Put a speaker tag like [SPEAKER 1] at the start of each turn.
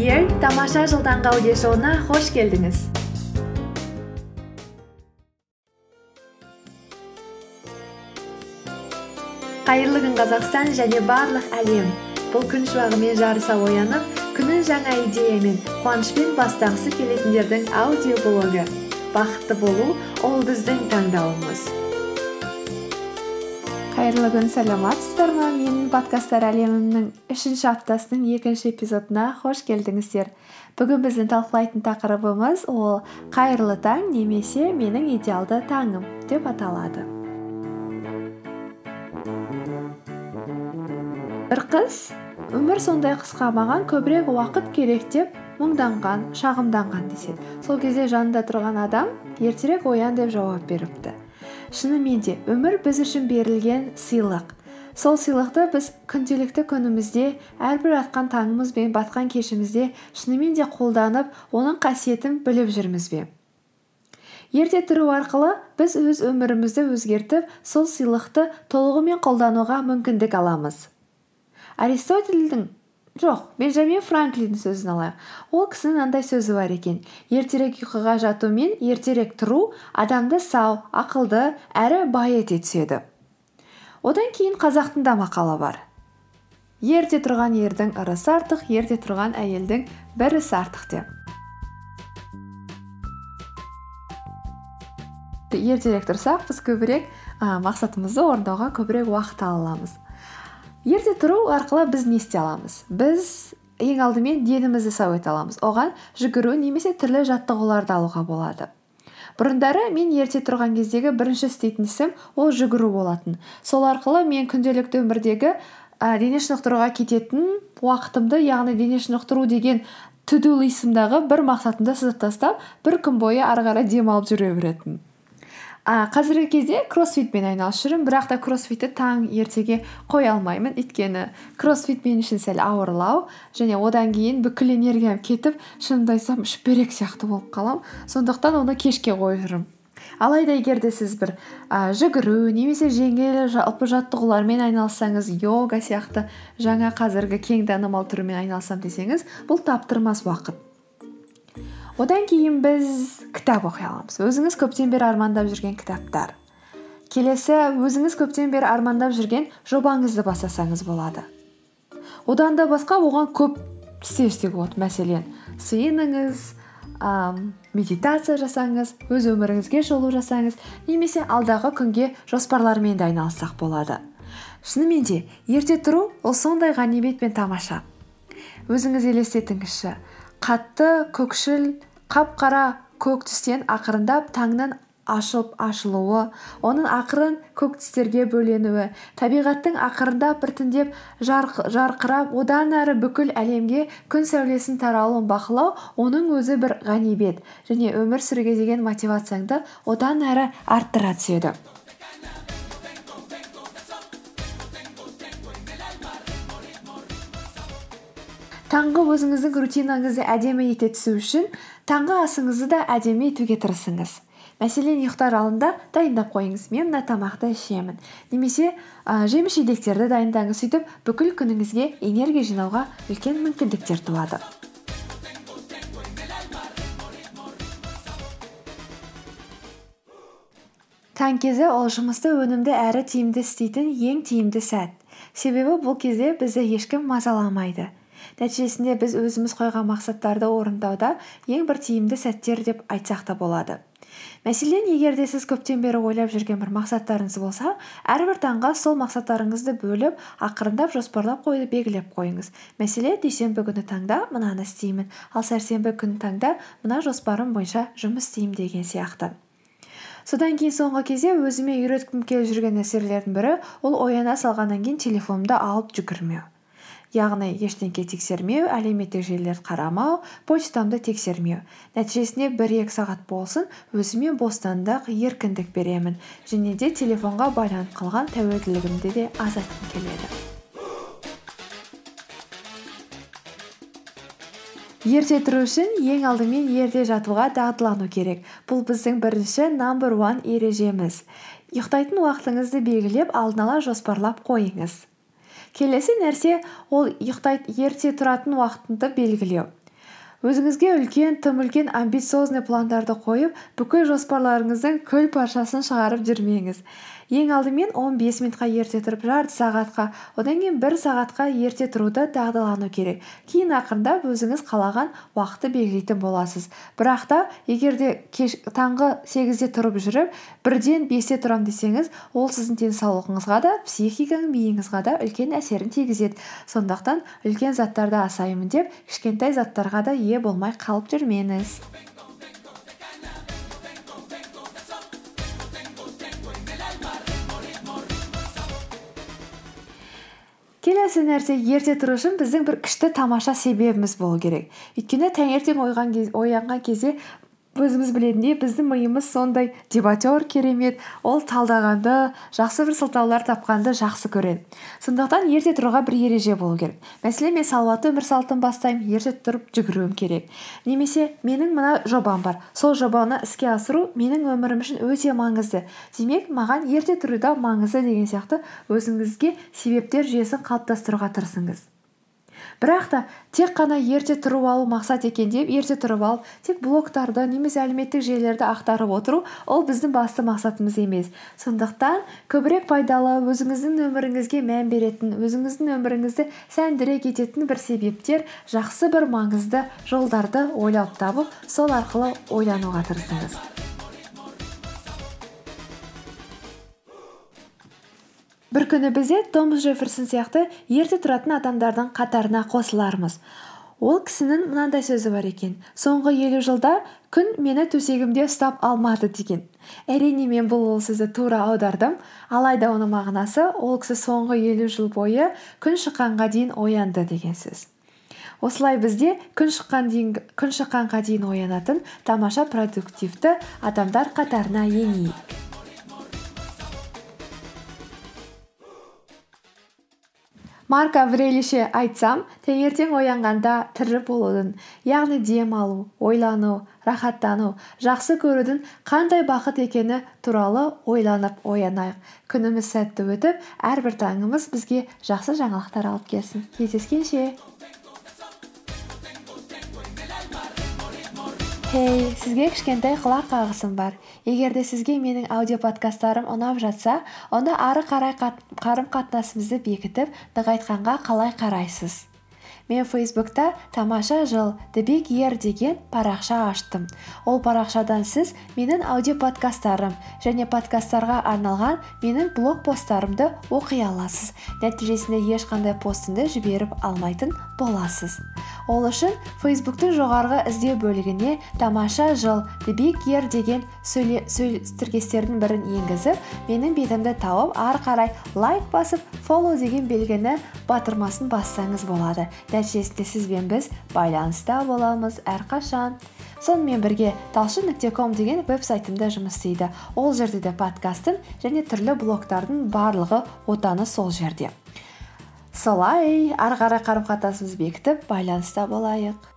[SPEAKER 1] дияр тамаша жыл таңғы аудиошоуына қош келдіңіз қайырлы күн қазақстан және барлық әлем. Бұл күн шуағымен жарыса оянып күнін жаңа идеямен қуанышпен бастағысы келетіндердің аудиоблогы. Бақытты болу ол біздің таңдауымыз. Қайырлы күн саламатсыздар ма менің подкасттар әлемімнің үшінші аптасының екінші эпизодына қош келдіңіздер. Бүгін біздің талқылайтын тақырыбымыз ол қайырлы таң немесе менің идеалды таңым деп аталады. Бір қыз өмір сондай қысқа маған көбірек уақыт керек деп мұңданған шағымданған деседі. Сол кезде жанында тұрған адам ертерек оян деп жауап беріпті. Шынымен де өмір біз үшін берілген сыйлық. Сол сыйлықты біз күнделікті күнімізде әрбір атқан таңымыз бен батқан кешімізде шынымен де қолданып оның қасиетін біліп жүрміз бе? Ерте тұру арқылы біз өз өмірімізді өзгертіп сол сыйлықты толығымен қолдануға мүмкіндік аламыз. Аристотельдің жоқ бенджамин франклиннің сөзін алайық. Ол кісінің мынандай сөзі бар екен. Ертерек ұйқыға жату мен ертерек тұру адамды сау ақылды әрі бай ете түседі одан кейін қазақтың да мақалы бар. Ерте тұрған ердің ырысы артық ерте тұрған әйелдің бір ісі артық деп. Ертерек тұрсақ біз көбірек мақсатымызды орындауға көбірек уақыт ала аламыз. Ерте тұру арқылы біз не істей аламыз? Біз ең алдымен денімізді сау ете аламыз. Оған жүгіру немесе түрлі жаттығуларды алуға болады. Бұрындары мен ерте тұрған кездегі бірінші істейтін ісім ол жүгіру болатын. Сол арқылы мен күнделікті өмірдегі ә, дене шынықтыруға кететін уақытымды яғни дене шынықтыру деген туду бір мақсатымды сызып тастап бір күн бойы ары қарай демалып жүре беретінмін а қазіргі кезде кроссфитпен айналысып жүрмін бірақ та кроссфитті таң ертеге қоя алмаймын. Өйткені кроссфит мен үшін сәл ауырлау және одан кейін бүкіл энергиям кетіп шынымды айтсам шүберек сияқты болып қаламын сондықтан оны кешке қойып жүрмін алайда егер де сіз бір ә, жүгіру немесе жеңіл жалпы жаттығулармен айналыссаңыз йога сияқты жаңа қазіргі кең танымал түрімен айналысамын десеңіз бұл таптырмас уақыт. Одан кейін біз кітап оқи аламыз. Өзіңіз көптен бері армандап жүрген кітаптар. Келесі өзіңіз көптен бері армандап жүрген жобаңызды бастасаңыз болады. Одан да басқа оған көп істер болады. Мәселен сыйыныңыз медитация жасаңыз өз өміріңізге шолу жасаңыз немесе алдағы күнге жоспарлармен де айналыссақ болады. Шынымен де ерте тұру ол сондай ғанибет пен тамаша. Өзіңіз елестетіңізші. Қатты көкшіл қап қара көк түстен ақырындап таңның ашылуы оның ақырын көк түстерге бөленуі табиғаттың ақырындап біртіндеп жарқырап одан әрі бүкіл әлемге күн сәулесінің таралуын бақылау оның өзі бір ғанибет және өмір сүруге деген мотивацияңды одан әрі арттыра түседі. Таңғы өзіңіздің рутинаңызды әдемі ете түсу үшін таңғы асыңызды да әдемі етуге тырысыңыз. Мәселен ұйықтар алдында дайындап қойыңыз. Мен мына тамақты ішемін. Немесе ә, жеміс жидектерді дайындаңыз. Сөйтіп бүкіл күніңізге энергия жинауға үлкен мүмкіндіктер туады. Таң кезі ол жұмысты өнімді әрі тиімді істейтін ең тиімді сәт. Себебі бұл кезде бізді ешкім мазаламайды. Нәтижесінде біз өзіміз қойған мақсаттарды орындауда ең бір тиімді сәттер деп айтсақ та болады. Мәселен егер де сіз көптен бері ойлап жүрген бір мақсаттарыңыз болса әрбір таңға сол мақсаттарыңызды бөліп ақырындап жоспарлап қойды белгілеп қойыңыз. Мәселен дүйсенбі күні таңда мынаны істеймін ал сәрсенбі күні таңда мына жоспарым бойынша жұмыс істеймін деген сияқты. Содан кейін соңғы кезде өзіме үйреткім келіп жүрген нәрселердің бірі ол ояна салғаннан кейін телефонымды алып жүгірмеу. Яғни ештеңке тексермеу әлеуметтік желілерді қарамау почтамды тексермеу. Нәтижесінде бір екі сағат болсын өзіме бостандық еркіндік беремін. Және де телефонға байланып қалған тәуелділігімді де азайтқым келеді. Ерте тұру үшін ең алдымен ерте жатуға дағдылану керек. Бұл біздің бірінші намбер уан ережеміз. Ұйықтайтын уақытыңызды белгілеп алдын ала жоспарлап қойыңыз. Келесі нәрсе ол ерте тұратын уақытыңды белгілеу. Өзіңізге үлкен тым үлкен амбициозный пландарды қойып бүкіл жоспарларыңыздың күл паршасын шығарып жүрмеңіз. Ең алдымен 15 минутқа ерте тұрып жарты сағатқа одан кейін бір сағатқа ерте тұруды дағдылану керек. Кейін ақырындап өзіңіз қалаған уақытты белгілейтін боласыз. Бірақ та егер де таңғы сегізде тұрып жүріп бірден бесте тұрамын десеңіз ол сіздің денсаулығыңызға да психикаң миыңызға да үлкен әсерін тигізеді. Сондықтан үлкен заттарды асаймын деп кішкентай заттарға да ие болмай қалып жүрмеңіз. Келесі нәрсе ерте тұру үшін біздің бір күшті тамаша себебіміз болу керек. Өйткені таңертең оянған кезде өзіміз білетіндей біздің миымыз сондай дебатер керемет ол талдағанды жақсы бір сылтаулар тапқанды жақсы көреді. Сондықтан ерте тұруға бір ереже болу керек. Мәселен мен салауатты өмір салтын бастаймын ерте тұрып жүгіруім керек. Немесе менің мына жобам бар. Сол жобаны іске асыру менің өмірім үшін өте маңызды. Демек маған ерте тұру да маңызды деген сияқты өзіңізге себептер жүйесін қалыптастыруға тырысыңыз. Бірақ та тек қана ерте тұрып алу мақсат екен деп ерте тұрып алып тек блогтарды немесе әлеуметтік желілерді ақтарып отыру ол біздің басты мақсатымыз емес. Сондықтан көбірек пайдалы өзіңіздің өміріңізге мән беретін өзіңіздің өміріңізді сәндіре кететін бір себептер жақсы бір маңызды жолдарды ойлап табып сол арқылы ойлануға тырысыңыз. Бір күні біз де томас джефферсон сияқты ерте тұратын адамдардың қатарына қосылармыз. Ол кісінің мынандай сөзі бар екен. Соңғы елу жылда күн мені төсегімде ұстап алмады деген. Әрине мен бұл ол сөзді тура аудардым. Алайда оның мағынасы ол кісі соңғы елу жыл бойы күн шыққанға дейін оянды деген сөз. Осылай бізде күн, шыққан дейін, күн шыққанға дейін оянатын тамаша продуктивті адамдар қатарына енейік. Марк аврелише айтсам таңертең оянғанда тірі болудың яғни дем алу ойлану рахаттану жақсы көрудің қандай бақыт екені туралы ойланып оянайық. Күніміз сәтті өтіп әрбір таңымыз бізге жақсы жаңалықтар алып келсін. Кездескенше. Хей сізге кішкентай құлақ қағысым бар егер де сізге менің аудиоподкасттарым ұнап жатса онда ары қарай қарым қатынасымызды бекітіп нығайтқанға қалай қарайсыз мен фейсбукта тамаша жыл big year деген парақша аштым ол парақшадан сіз менің аудиоподкасттарым және подкасттарға арналған менің блог посттарымды оқи аласыз нәтижесінде ешқандай постымды жіберіп алмайтын боласыз ол үшін фейсбуктың жоғарғы іздеу бөлігіне тамаша жыл деген тіркестердің бірін енгізіп менің бетімді тауып ары қарай лайк басып фоллоу деген белгіні батырмасын бассаңыз болады. Нәтижесінде сіз бен біз байланыста боламыз әрқашан. Сонымен бірге талшын нүкте ком деген веб сайтымда жұмыс істейді. Ол жерде де подкасттың және түрлі блогтардың барлығы отаны сол жерде. Солай ары қарай қарым қатынасымызды бекітіп байланыста болайық.